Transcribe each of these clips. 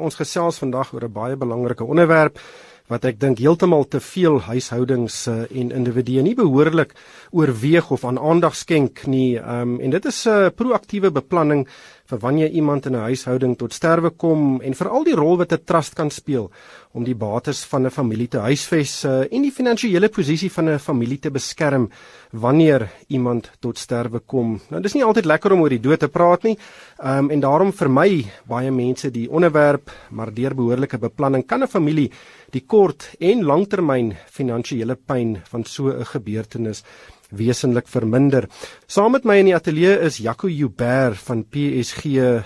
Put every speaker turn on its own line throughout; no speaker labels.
Ons gesels vandag oor 'n baie belangrike onderwerp wat ek dink heeltemal te veel huishoudings uh, en individue nie behoorlik oorweeg of aan aandag skenk nie. Um, en dit is 'n uh, proaktiewe beplanning vir wanneer iemand in 'n huishouding tot sterwe kom en veral die rol wat 'n trust kan speel om die bates van 'n familie te huisves uh, en die finansiële posisie van 'n familie te beskerm wanneer iemand tot sterwe kom. Nou dis nie altyd lekker om oor die dood te praat nie. Um, en daarom vermy baie mense die onderwerp, maar deur behoorlike beplanning kan 'n familie die kort en langtermyn finansiële pyn van so 'n gebeurtenis wesenlik verminder. Saam met my in die ateljee is Jaco Joubert van PSG. Uh,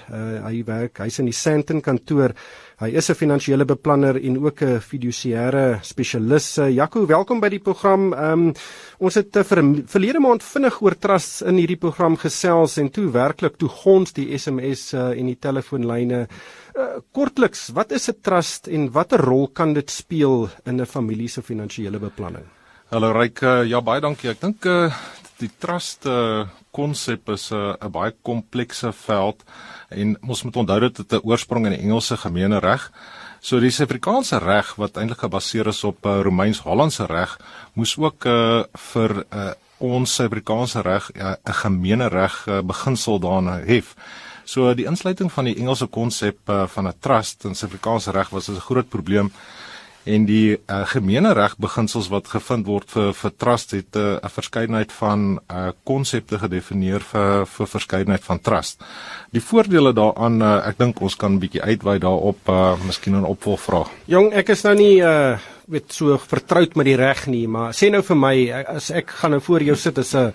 hy werk, hy's in die Sandton kantoor. Hy is 'n finansiële beplanner en ook 'n fiduciêre spesialis. Uh, Jaco, welkom by die program. Um, ons het uh, ver, verlede maand vinnig oor trusts in hierdie program gesels en toe werklik toe gons die SMS uh, en die telefoonlyne. Uh, kortliks, wat is 'n trust en watter rol kan dit speel in 'n familie se finansiële beplanning?
Hallo Ryk, uh, ja baie dankie. Ek dink uh, die trust konsep uh, is 'n uh, baie komplekse veld en ons moet onthou dat dit 'n oorsprong in die Engelse gemeene reg. So die Suid-Afrikaanse reg wat eintlik gebaseer is op uh, Romeins-Hollandse reg, moes ook uh, vir uh, ons Suid-Afrikaanse reg 'n uh, gemeene reg uh, beginsel daarna hef. So die insluiting van die Engelse konsep uh, van 'n trust in Suid-Afrikaanse reg was 'n groot probleem en die uh, gemeenereg beginsels wat gevind word vir vir trust het eh, 'n uh, verskeidenheid van uh, konsepte gedefinieer vir vir verskeidenheid van trust. Die voordele daaraan uh, ek dink ons kan 'n bietjie uitwy daarop uh, miskien 'n opvolgvraag.
Jong, ek is nou nie uh weet so vertroud met die reg nie, maar sê nou vir my as ek gaan nou voor jou sit as 'n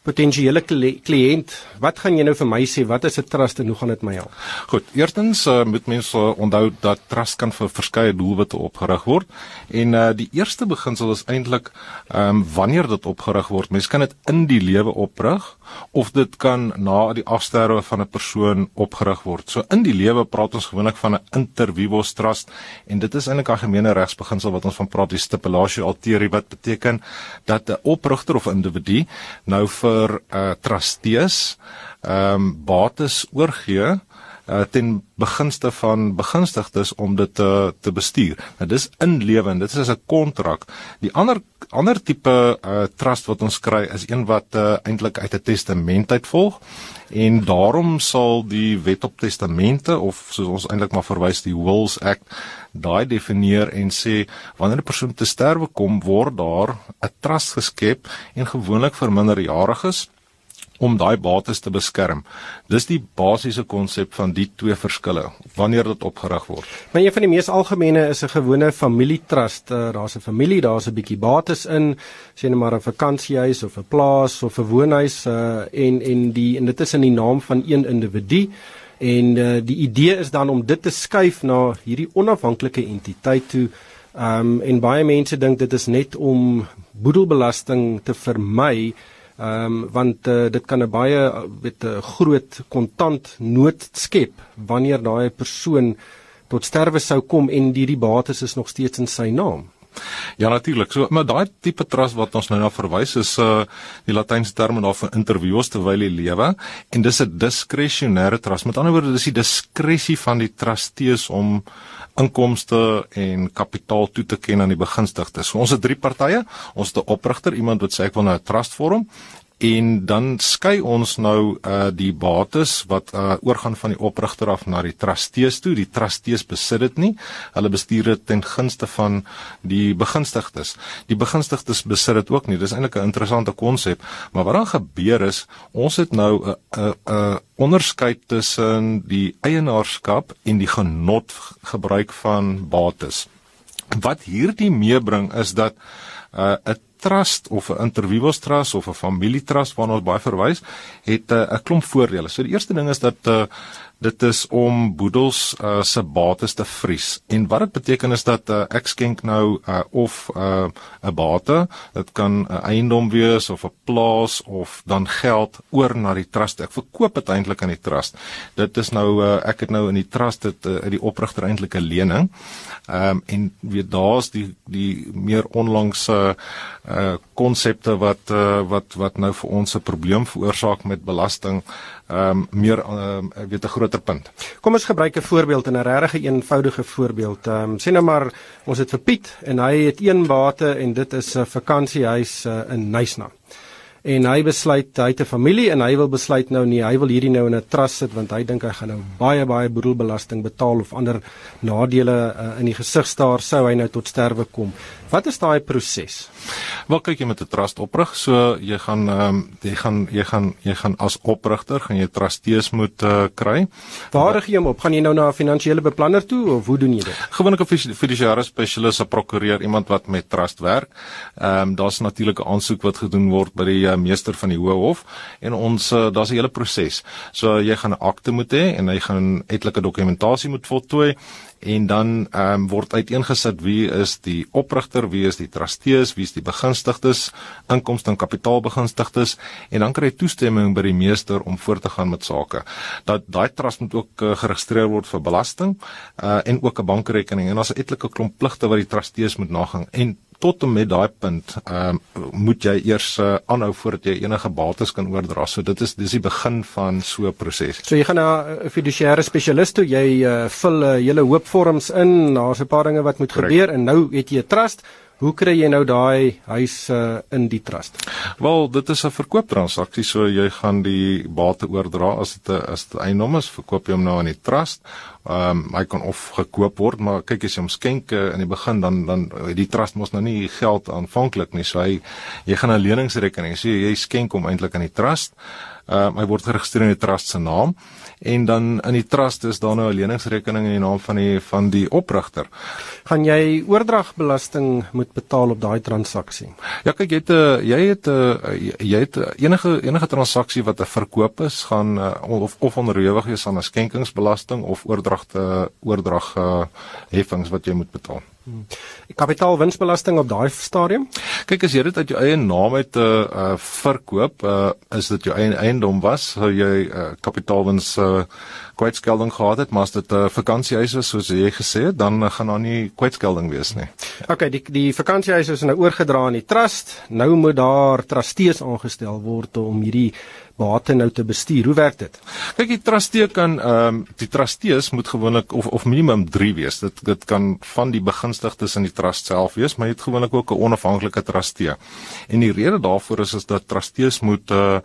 potensiële kliënt, wat gaan jy nou vir my sê? Wat is 'n trust en hoe gaan dit my help?
Goed, eerstens uh, moet mense onthou dat trust kan vir verskeie doelwitte opgerig word en uh, die eerste beginsel is eintlik ehm um, wanneer dit opgerig word. Mens kan dit in die lewe oprig of dit kan na die afsterwe van 'n persoon opgerig word. So in die lewe praat ons gewoonlik van 'n inter vivos trust en dit is eintlik 'n algemene regsbeginsel wat ons van praat die stipulatio alterie wat beteken dat 'n oprigter of individu nou vir vir uh trustees ehm um, bates oorgee uh ten begunste van begunstigdes om dit te te bestuur. Nou dis inlewend, dit is 'n kontrak. Die ander ander tipe uh trust wat ons kry is een wat uh eintlik uit 'n testament uitvolg en daarom sal die wet op testamente of soos ons eintlik maar verwys die Wills Act daai definieer en sê wanneer 'n persoon te sterwe kom word daar 'n trust geskep en gewoonlik vir minderjariges om daai bates te beskerm. Dis die basiese konsep van die twee verskille wanneer dit opgerig word.
Maar een van die mees algemene is 'n gewone familietrust. Uh, daar's 'n familie, daar's 'n bietjie bates in, sê net maar 'n vakansiehuis of 'n plaas of 'n woonhuis uh, en en die en dit is in die naam van een individu en uh, die idee is dan om dit te skuif na hierdie onafhanklike entiteit toe. Ehm um, en baie mense dink dit is net om boedelbelasting te vermy Ehm um, want uh, dit kan 'n baie met 'n groot kontant nood skep wanneer daai persoon tot sterwe sou kom en hierdie bates is nog steeds in sy naam.
Ja natuurlik. So maar daai tipe trust wat ons nou na verwys is uh die latynse term daarvan interviews terwyl jy lewe en dis 'n diskresionêre trust. Met ander woorde dis die diskresie van die trustees om inkomste en kapitaal toe te ken aan die begunstigdes. So ons het drie partye. Ons het 'n oprigter, iemand wat sê ek wil nou 'n trust vorm en dan skei ons nou uh die bates wat uh oorgaan van die oprigter af na die trustees toe. Die trustees besit dit nie. Hulle bestuur dit ten gunste van die begunstigdes. Die begunstigdes besit dit ook nie. Dis eintlik 'n interessante konsep, maar wat dan gebeur is, ons het nou 'n 'n 'n onderskeid tussen die eienaarskap en die genot gebruik van bates. Wat hierdie meebring is dat uh 'n trust of 'n interviews trust of 'n familietrust waarna ons baie verwys, het uh, 'n uh, klomp voordele. So die eerste ding is dat uh, dit is om boedels uh, se bates te vries. En wat dit beteken is dat uh, ek skenk nou uh, of 'n uh, bate, dit kan 'n uh, eiendom wees of 'n plaas of dan geld oor na die trust. Ek verkoop dit eintlik aan die trust. Dit is nou uh, ek het nou in die trust dit uit uh, die oprigter eintlik 'n lening. Ehm um, en weet daar's die die meer onlangse uh konsepte wat uh wat wat nou vir ons 'n probleem veroorsaak met belasting ehm um, meer ehm uh, weet 'n groter punt.
Kom ons gebruik 'n voorbeeld en 'n regtig eenvoudige voorbeeld. Ehm um, sê nou maar ons het vir Piet en hy het een bate en dit is 'n vakansiehuis uh, in Nysna en hy besluit hy het 'n familie en hy wil besluit nou nee, hy wil hierdie nou in 'n trust sit want hy dink hy gaan nou baie baie boedelbelasting betaal of ander nadele uh, in die gesig staar sou hy nou tot sterwe kom. Wat is daai proses?
Wel kyk jy met 'n trust oprig, so jy gaan ehm um, jy gaan jy gaan jy gaan as oprigter gaan jy trustees moet uh, kry.
Waar rig jy hom op? Gaan jy nou na 'n finansiële beplanner toe of hoe doen jy dit?
Gewoonlik 'n fiduciaris spesialis, 'n prokureur, iemand wat met trust werk. Ehm um, daar's natuurlik 'n aansoek wat gedoen word by die uh, meester van die Hoë Hof en ons uh, daar's 'n hele proses. So jy gaan 'n akte moet hê en hy gaan etlike dokumentasie moet voltooi en dan ehm um, word uiteengesit wie is die oprigter, wie is die trustees, wie is die begunstigdes, inkomste en kapitaalbegunstigdes en dan kry toestemming by die meester om voort te gaan met sake. Dat daai trust moet ook uh, geregistreer word vir belasting uh, en ook 'n bankrekening en daar's 'n etlike klomp pligte wat die trustees moet nagaan en tot en met daai punt ehm uh, moet jy eers uh, aanhou voordat jy enige bates kan oordra. So dit is dis die begin van so 'n proses.
So jy gaan na 'n fiduciêre spesialis toe, jy uh, vul 'n uh, hele hoop vorms in, daar's 'n paar dinge wat moet Correct. gebeur en nou het jy 'n trust. Hoe kry jy nou daai huis uh, in die trust?
Wel, dit is 'n verkooptransaksie, so jy gaan die bate oordra as dit 'n as dit eiendom is, verkoop jy hom nou aan die trust. Ehm um, hy kan of gekoop word, maar kyk as jy hom skenk uh, in die begin dan dan die trust mos nou nie geld aanvanklik nie. So hy jy gaan 'n leningsrekening, so jy skenk hom eintlik aan die trust. Ehm um, hy word geregistreer in die trust se naam en dan in die trust is daar nou 'n leningsrekening in die naam van die van die oprigter.
Gaan jy oordragbelasting moet betaal op daai transaksie?
Ja, kyk jy het 'n jy het 'n jy het enige enige transaksie wat 'n verkoop is, gaan uh, of of onderhewig is aan 'n skenkingsbelasting of oordragte oordrag uh, heffings wat jy moet betaal.
Hmm. Kapitaalwinsbelasting op daai stadium?
Kyk as jy dit uit jou eie naam uit 'n uh, uh, verkoop, uh, is dit jou eie eiendom was, sou jy uh, kapitaalwins uh, kwytskelding gehad het, maar as dit 'n uh, vakansiehuis is soos jy gesê het, dan uh, gaan daar nie kwytskelding wees nie.
OK, die die vakansiehuis is nou oorgedra aan die trust. Nou moet daar trustees aangestel word om hierdie bate nou te bestuur. Hoe werk dit?
Kyk, die trustee kan ehm um, die trustees moet gewoonlik of of minimum 3 wees. Dit dit kan van die begunstigdes in die trust self wees, maar jy het gewoonlik ook 'n onafhanklike trustee. En die rede daarvoor is is dat trustees moet uh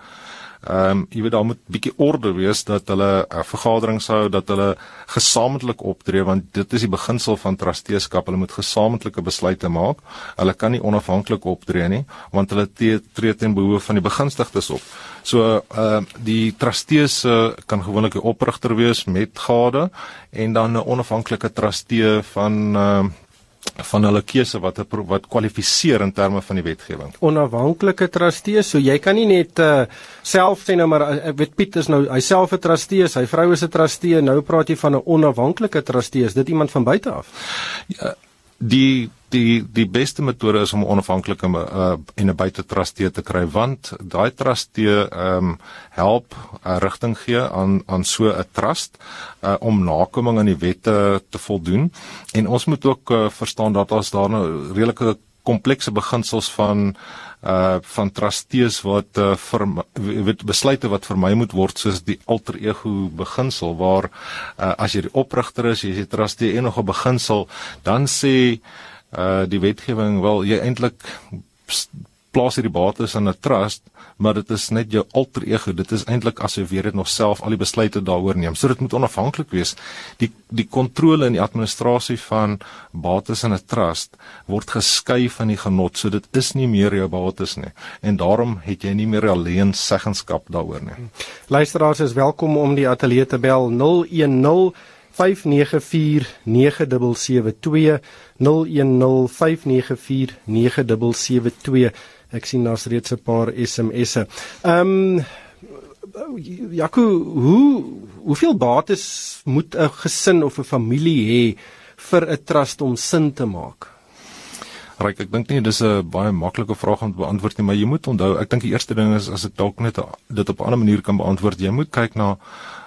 Ehm um, jy weet daar moet bietjie orde wees dat hulle 'n uh, vergadering sou dat hulle gesamentlik optree want dit is die beginsel van trusteeskap. Hulle moet gesamentlike besluite maak. Hulle kan nie onafhanklik optree nie want hulle tree ten behoeve van die begunstigdes op. So ehm uh, die trustees uh, kan gewoonlik die oprigter wees met gade en dan 'n onafhanklike trustee van ehm uh, van hulle keuse wat wat kwalifiseer in terme van die wetgewing.
Onafhanklike trustee, so jy kan nie net uh, self sê nou maar ek weet Piet is nou hy self 'n trustee, sy vrou is 'n trustee, nou praat jy van 'n onafhanklike trustee, is dit iemand van buite af?
Ja, die die die beste metode is om 'n onafhanklike uh, en 'n buitetrustee te kry want daai trustee ehm um, help 'n uh, rigting gee aan aan so 'n trust uh, om nakoming aan die wette te voldoen. En ons moet ook uh, verstaan dat as daar nou redelike komplekse beginsels van uh van trustees wat uh vir weet besluite wat vir my moet word soos die alter ego beginsel waar uh as jy die oprigter is, jy is die trustee en nog 'n beginsel, dan sê uh die wetgewing wel jy eintlik plaas hierdie bates in 'n trust, maar dit is net jou alter ego. Dit is eintlik asof jy dit nog self al die besluite daaroor neem. So dit moet onafhanklik wees. Die die kontrole en die administrasie van bates in 'n trust word geskei van die genot. So dit is nie meer jou bates nie. En daarom het jy nie meer alleen seggenskap daaroor nie.
Luisteraars is welkom om die ateljee te bel 010 5949729 0105949729 Ek sien daar's reeds 'n paar SMS'e. Ehm um, Jaco, hoe hoeveel bates moet 'n gesin of 'n familie hê vir 'n trust om sin te maak?
Ryk, ek dink nie dis 'n baie maklike vraag om te beantwoord nie, maar jy moet onthou, ek dink die eerste ding is as ek dalk net dit op 'n ander manier kan beantwoord, jy moet kyk na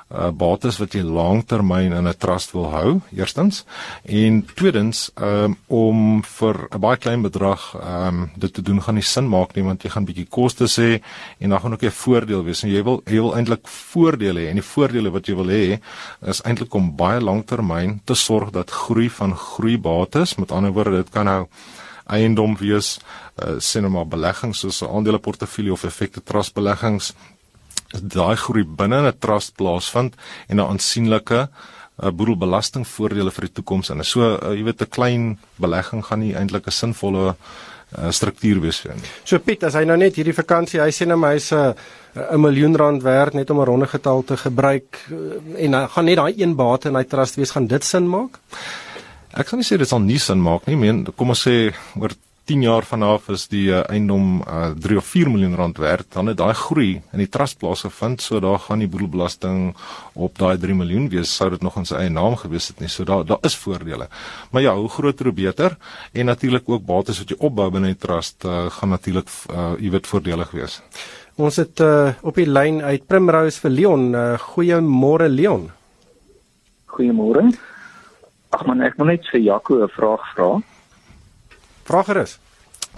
uh bates wat jy lanktermyn in 'n trust wil hou, eerstens. En tweedens, um om vir 'n baie klein bedrag um dit te doen gaan nie sin maak nie want jy gaan bietjie kostes hê en dan gaan ook 'n voordeel wees. En jy wil jy wil eintlik voordele hê en die voordele wat jy wil hê is eintlik om baie lanktermyn te sorg dat groei van groeibates, met ander woorde dit kan nou eiendom wees, uh, sien nou maar beleggings soos 'n aandeleportefeulje of effekte trust beleggings daai groei binne 'n trust plaasvind en 'n aansienlike uh, boedelbelastingvoordele vir die toekoms en so uh, jy weet 'n klein belegging gaan nie eintlik 'n sinvolle uh, struktuur wees vir nie.
So Piet, as hy nou net hierdie vakansie, hy sê nou maar hy's 'n 'n miljoen rand werd net om 'n ronde getal te gebruik en hy gaan net daai een bate in hy trust wees, gaan dit sin maak?
Ek kan nie sê dit sal nie sin maak nie. Meen, kom ons sê oor 10 jaar vanaf is die uh, eiendom uh, 3 of 4 miljoen rand werd, dan het daai groei in die trust plaasgevind, so daar gaan die boedelbelasting op daai 3 miljoen wees, sou dit nog in sy eie naam gewees het nie. So daar daar is voordele. Maar ja, hoe groter hoe beter en natuurlik ook bates wat jy opbou binne die trust uh, gaan natuurlik uh, jy weet voordelig wees.
Ons het uh, op die lyn uit Primrose vir Leon. Uh, Goeiemôre Leon.
Goeiemôre. Ag man, ek wil net vir Jaco 'n vraag vra.
Vra gerus.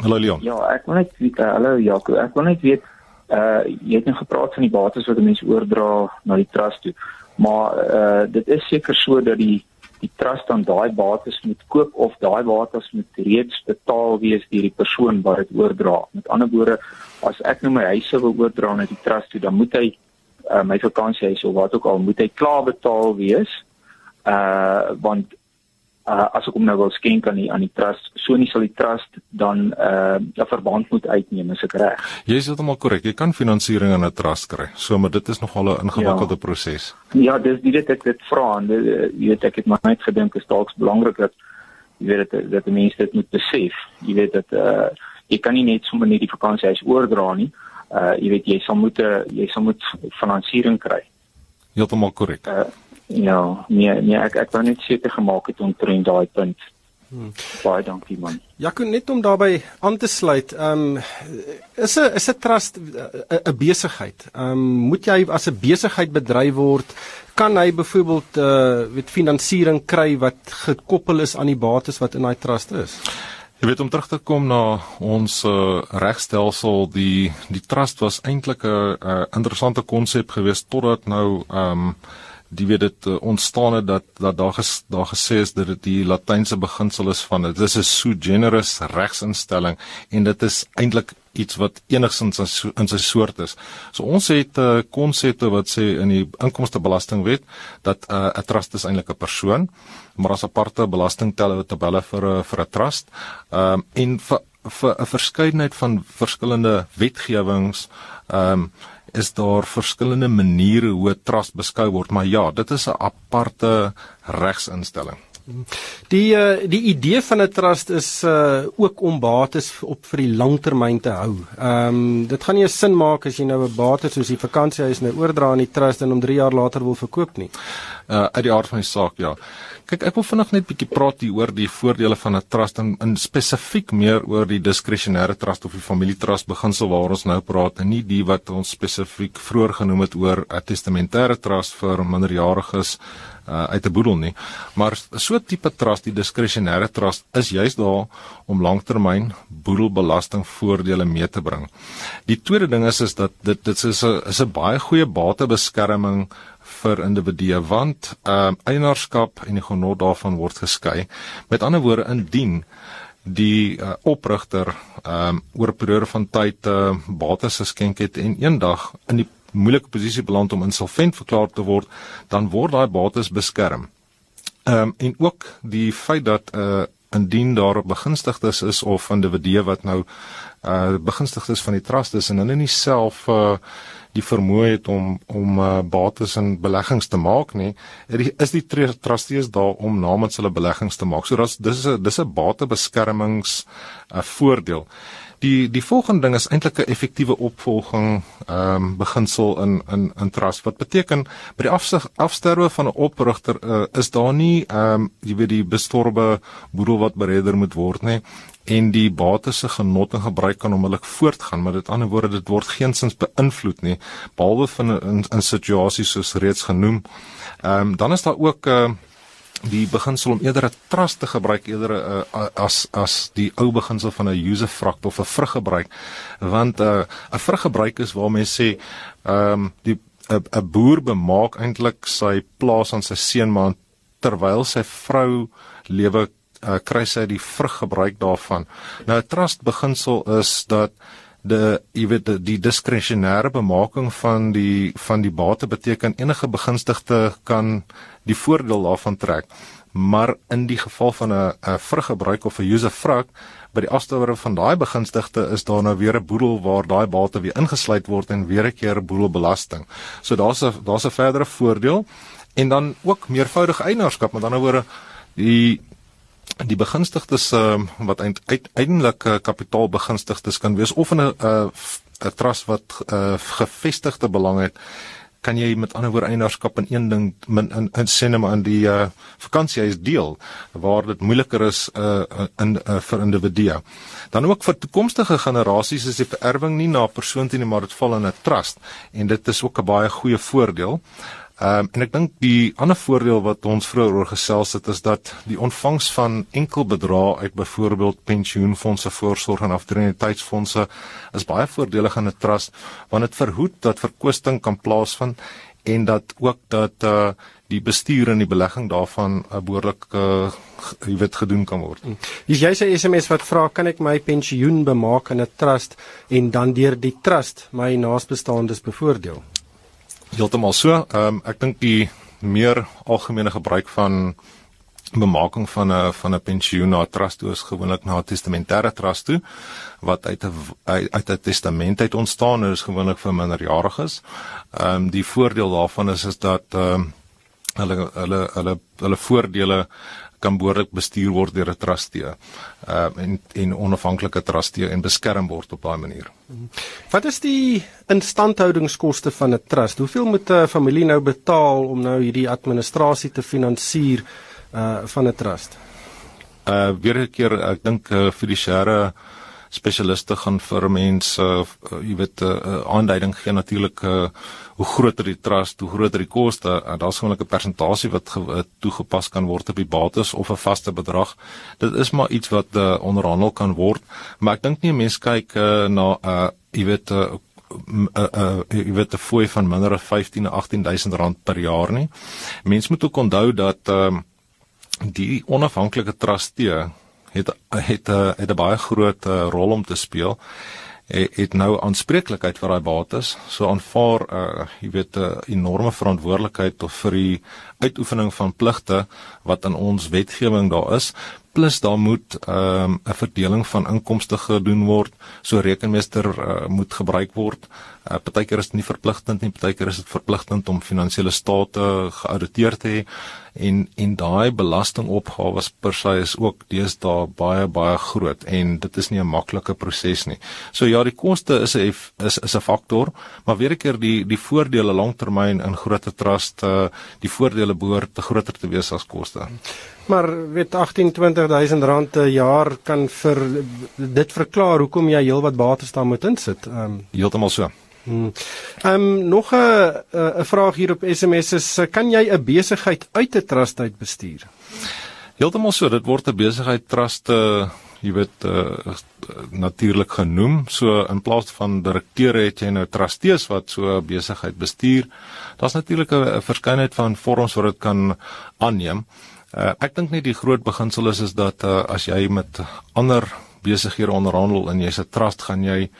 Hallo Leon.
Ja, ek wil net weet, uh, hallo Jaco, ek wil net weet uh jy het nou gepraat van die bates wat mense oordra na die trust toe. Maar uh dit is seker so dat die die trust dan daai bates moet koop of daai bates moet reeds betaal wees deur die persoon wat dit oordra. Met ander woorde, as ek nou my huise wil oordra na die trust toe, dan moet hy uh my vakansiehuis of wat ook al moet hy klaar betaal wees. Uh want uh, as ek hom nou wil skenk aan die aan die trust, so nie sal die trust dan uh, 'n uh, verband moet uitneem as ek reg.
Jy is heeltemal korrek. Jy kan finansiering aan 'n trust kry. So maar dit is nogal 'n ingewikkelde ja. proses.
Ja, dis dit ek dit vra en jy weet ek het maar net gedink is dalk belangrik dat jy weet dat dat die mense dit moet besef. Jy weet dat uh, jy kan nie net sommer net die vakansiehuis oordra nie. Uh jy weet jy sal moet jy sal moet finansiering kry.
Heeltemal korrek. Uh,
Ja, nee, nee, ek ek wou net seker gemaak het omtrent daai punt. Hmm. Baie dankie man.
Ja, kon net om daarbey aan te sluit. Ehm um, is 'n is 'n trust 'n besigheid. Ehm um, moet jy as 'n besigheid bedryf word, kan hy byvoorbeeld eh uh, weet finansiering kry wat gekoppel is aan die bates wat in daai trust is.
Jy weet om terug te kom na ons uh, regstelsel, die die trust was eintlik 'n uh, interessante konsep geweest totdat nou ehm um, die weet dit uh, ontstaan het dat dat daar ges, daar gesê is dat dit die latynse beginsel is van dit is 'n sui generis regsinstelling en dit is eintlik iets wat enigsins in sy soort is. So ons het uh, konsepte wat sê in die inkomstebelastingwet dat uh, 'n uh, trust is eintlik 'n persoon, maar as aparte belastingteller tabelle vir 'n vir 'n trust. Ehm um, en vir vir 'n verskeidenheid van verskillende wetgewings ehm um, is daar verskillende maniere hoe 'n trust beskou word, maar ja, dit is 'n aparte regsinstelling.
Die uh, die idee van 'n trust is uh, ook om bates op vir die langtermyn te hou. Ehm um, dit gaan nie 'n sin maak as jy nou 'n bates soos die vakansiehuis nou oordra aan die trust en hom 3 jaar later wil verkoop nie.
Uh uit die aard van die saak, ja. Kyk, ek wil vinnig net bietjie praat hier oor die voordele van 'n trust en in spesifiek meer oor die diskresionêre trust of die familietrust beginsel waar ons nou praat en nie die wat ons spesifiek vroeër genoem het oor 'n testamentêre trust vir minderjariges uh, uit 'n boedel nie. Maar so 'n tipe trust, die diskresionêre trust, is juis daar om langtermyn boedelbelastingvoordele mee te bring. Die tweede ding is is dat dit dit is 'n is 'n baie goeie batebeskerming vir individue want ehm uh, eienaarskap en die genot daarvan word geskei. Met ander woorde indien die uh, oprigter ehm um, oor 'n periode van tyd uh, bates geskenk het en eendag in die moeilike posisie beland om insolvent verklaar te word, dan word daai bates beskerm. Ehm um, en ook die feit dat 'n uh, indien daar begunstigdes is of individue wat nou uh begunstigdes van die trust is en hulle nie self uh die vermoë het om om uh, bates en beleggings te maak nie, is die trustees daar om namens hulle beleggings te maak. So dis dis 'n dis 'n batebeskermings uh, voordeel. Die die volgende ding is eintlik 'n effektiewe opvolging ehm um, beginsel in in in trust wat beteken by die afsig, afsterwe van 'n oprigter uh, is daar nie ehm um, jy weet die bestorbe boedel wat bereder moet word nie en die bates se genot en gebruik kan onmiddellik voortgaan maar dit ander woorde dit word geensins beïnvloed nie behalwe van in, in situasies soos reeds genoem. Ehm um, dan is daar ook 'n uh, eh, die beginsel om eerder 'n trust te gebruik eerder uh, as as die ou beginsel van 'n usufruct of 'n vruggebruik. Want 'n uh, 'n vruggebruik is waar mense sê ehm um, die 'n boer bemaak eintlik sy plaas aan sy seun maar terwyl sy vrou lewe uh, kry sy die vruggebruik daarvan. Nou 'n trust beginsel is dat de jy weet die, die diskresionêre bemaking van die van die bate beteken enige begunstigde kan die voordeel daarvan trek maar in die geval van 'n 'n vruggebruik of 'n user vrug by die afstowere van daai begunstigde is daar nou weer 'n boedel waar daai bate weer ingesluit word en weer 'n keer boedelbelasting. So daar's 'n daar's 'n verdere voordeel en dan ook meervoudige eienaarskap, met ander woorde die die begunstigdes uh, wat uiteindelik uh, kapitaalbegunstigdes kan wees of 'n 'n uh, 'n trust wat uh, gevestigde belang het kan jy met ander woorde eienaarskap in een ding min in in sinema in die uh, vakansiehuis deel waar dit moeiliker is uh, in uh, vir individue. Dan ook vir toekomstige generasies is die vererwing nie na persoon toe nie maar dit val in 'n trust en dit is ook 'n baie goeie voordeel. Ehm um, en ek dink die ander voordeel wat ons vroeër oor gesels het is dat die ontvangs van enkel bedrae uit byvoorbeeld pensioenfonde, voorsorg en aftrekkingsheidsfondse is baie voordelig in 'n trust want dit verhoed dat verkwisting kan plaasvind en dat ook dat eh uh, die bestuur en die belegging daarvan 'n uh, behoorlik uh, jy weet gedoen kan word.
Dis jy sê SMS wat vra kan ek my pensioen bemaak in 'n trust en dan deur die trust my naasbestaandes bevoordeel?
Heeltemal so. Ehm um, ek dink die meer algemene gebruik van bemaking van 'n van 'n pensioen na 'n trust toe is gewoonlik na 'n testamentêre trust toe wat uit 'n uit 'n testament uit ontstaan en is gewoonlik vir minderjariges. Ehm um, die voordeel daarvan is is dat ehm um, hulle hulle hulle hulle voordele kan behoorlik bestuur word deur 'n trustee. Uh, en en onafhanklike trustee en beskerm word op daai manier.
Wat is die instandhoudingskoste van 'n trust? Hoeveel moet 'n familie nou betaal om nou hierdie administrasie te finansier uh van 'n trust?
Uh weer 'n keer ek dink uh, fiduciêre uh spesialiste gaan vir mense uh, jy weet 'n uh, uh, aanduiding gee natuurlik uh, hoe groter die trust, hoe groter die koste. Uh, Daar's gewoonlik 'n persentasie wat ge, uh, toegepas kan word op die bates of 'n vaste bedrag. Dit is maar iets wat uh, onderhandel kan word, maar ek dink nie mense kyk uh, na 'n uh, jy weet 'n uh, uh, uh, jy weet 'n fooi van minder as 15 of 18000 rand per jaar nie. Mense moet ook onthou dat uh, die onafhanklike trustee het het 'n eh, het 'n baie groot uh, rol om te speel. Het, het nou aanspreeklikheid vir daai bates so aanvaar uh, jy weet 'n uh, enorme verantwoordelikheid of vir die uitoefening van pligte wat in ons wetgewing daar is. Plus daar moet ehm, 'n um, verdeling van inkomste gedoen word so rekenmeester uh, moet gebruik word uh, partykeer is dit nie verpligtend nie partykeer is dit verpligtend om finansiële state geauditeer te hê en en daai belastingopgawes per se is ook deesdae baie baie groot en dit is nie 'n maklike proses nie. So ja, die koste is 'n is is 'n faktor, maar weer 'n keer die die voordele langtermyn in groter trust, uh, die voordele behoort te groter te wees as koste.
Maar weet 18 20000 rand per jaar kan vir dit verklaar hoekom jy heelwat bates daar moet insit. Ehm um,
heeltemal so.
Hmm. Ehm um, nog 'n 'n vraag hier op SMS is kan jy 'n besigheid uit 'n trust uit bestuur?
Heeltemal so, dit word 'n besigheid trust uh, jy weet uh, natuurlik genoem. So in plaas van direkteure het jy nou trustees wat so 'n besigheid bestuur. Daar's natuurlik 'n verskeidenheid van vorms wat dit kan aanneem. Uh, ek dink net die groot beginsel is is dat uh, as jy met ander besighede onderhandel en jy's 'n trust gaan jy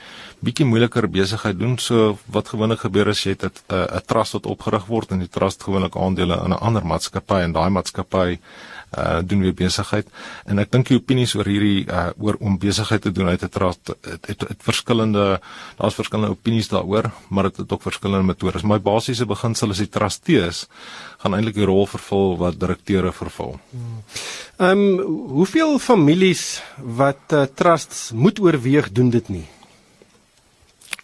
bietjie moeiliker besigheid doen. So wat gewoonlik gebeur is jy het 'n trust wat opgerig word en die trust gewoonlik aandele in 'n ander maatskappy en daai maatskappy uh doen weer besigheid en ek dink die opinies oor hierdie uh oor om besigheid te doen uit 'n trust het, het, het verskillende daar's verskillende opinies daaroor maar dit het, het ook verskillende metodes die basiese beginsel is die trustees gaan eintlik die rol vervul wat direkteure vervul. Hmm.
Ehm um, hoeveel families wat uh, trusts moet oorweeg doen dit nie?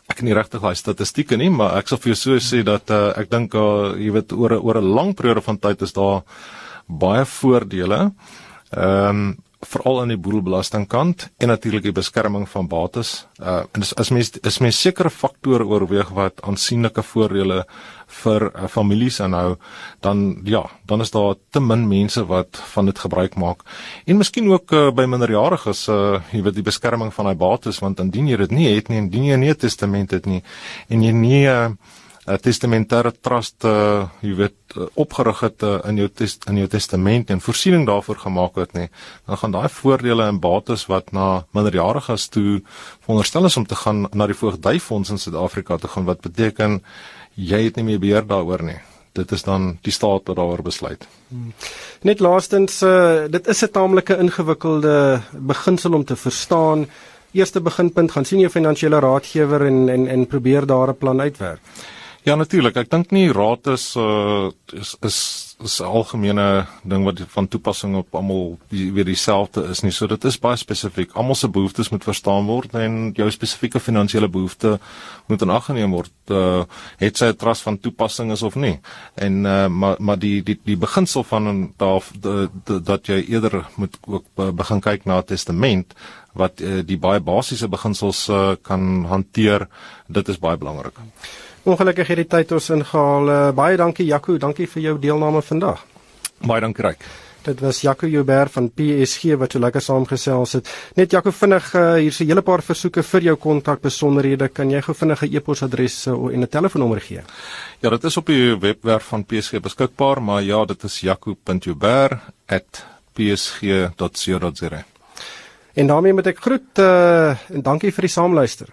Ek het nie regtig daai statistieke nie, maar ek sal vir jou so sê dat uh, ek dink uh, jy weet oor oor 'n lang periode van tyd is daar baie voordele. Ehm um, veral aan die boedelbelastingkant en natuurlik die beskerming van bates. Uh en as, as mens is mens sekere faktore oorweeg wat aansienlike voordele vir uh, families aanhou, dan ja, dan is daar te min mense wat van dit gebruik maak. En miskien ook uh, by minderjariges, uh jy weet die beskerming van daai bates want indien jy dit nie het nie, indien jy nie 'n testament het nie en jy nie uh 'n testamentêre trust uh jy weet uh, opgerig het uh, in jou test, in jou testament en voorsiening daarvoor gemaak het nie dan gaan daai voordele en bates wat na minderjariges toe veronderstel is om te gaan na die voogdyfonds in Suid-Afrika te gaan wat beteken jy het nie meer beheer daaroor nie. Dit is dan die staat wat daaroor besluit. Hmm.
net laastens uh, dit is 'n taamlike ingewikkelde beginsel om te verstaan. Eerste beginpunt gaan sien jou finansiële raadgewer en en en probeer daar 'n plan uitwerk
Ja natuurlik, ek dink nie raad is uh is is is 'n algemene ding wat van toepassing op almal die, weer dieselfde is nie. So dit is baie spesifiek. Almal se behoeftes moet verstaan word en jou spesifieke finansiële behoefte moet in ag geneem word. Uh het sy 'n trust van toepassing is of nie. En uh maar maar die die die beginsel van daar dat jy eerder moet ook begin kyk na 'n testament wat uh, die baie basiese beginsels uh, kan hanteer. Dit is baie belangrik.
Ongelukkig het die tyd ons ingehaal. Uh, baie dankie Jaco, dankie vir jou deelname vandag.
Baie dankie Ryk.
Dit was Jaco Joubert van PSG wat so lekker saamgesels het. Net Jaco vinnig uh, hier's 'n hele paar versoeke vir jou kontak besonderhede. Kan jy gou vinnig 'n e-posadres uh, en 'n telefoonnommer gee?
Ja, dit is op die webwerf van PSG beskikbaar, maar ja, dit is jaco.joubert@psg.co.za.
En daarmee moet ek groet uh, en dankie vir die saamluister.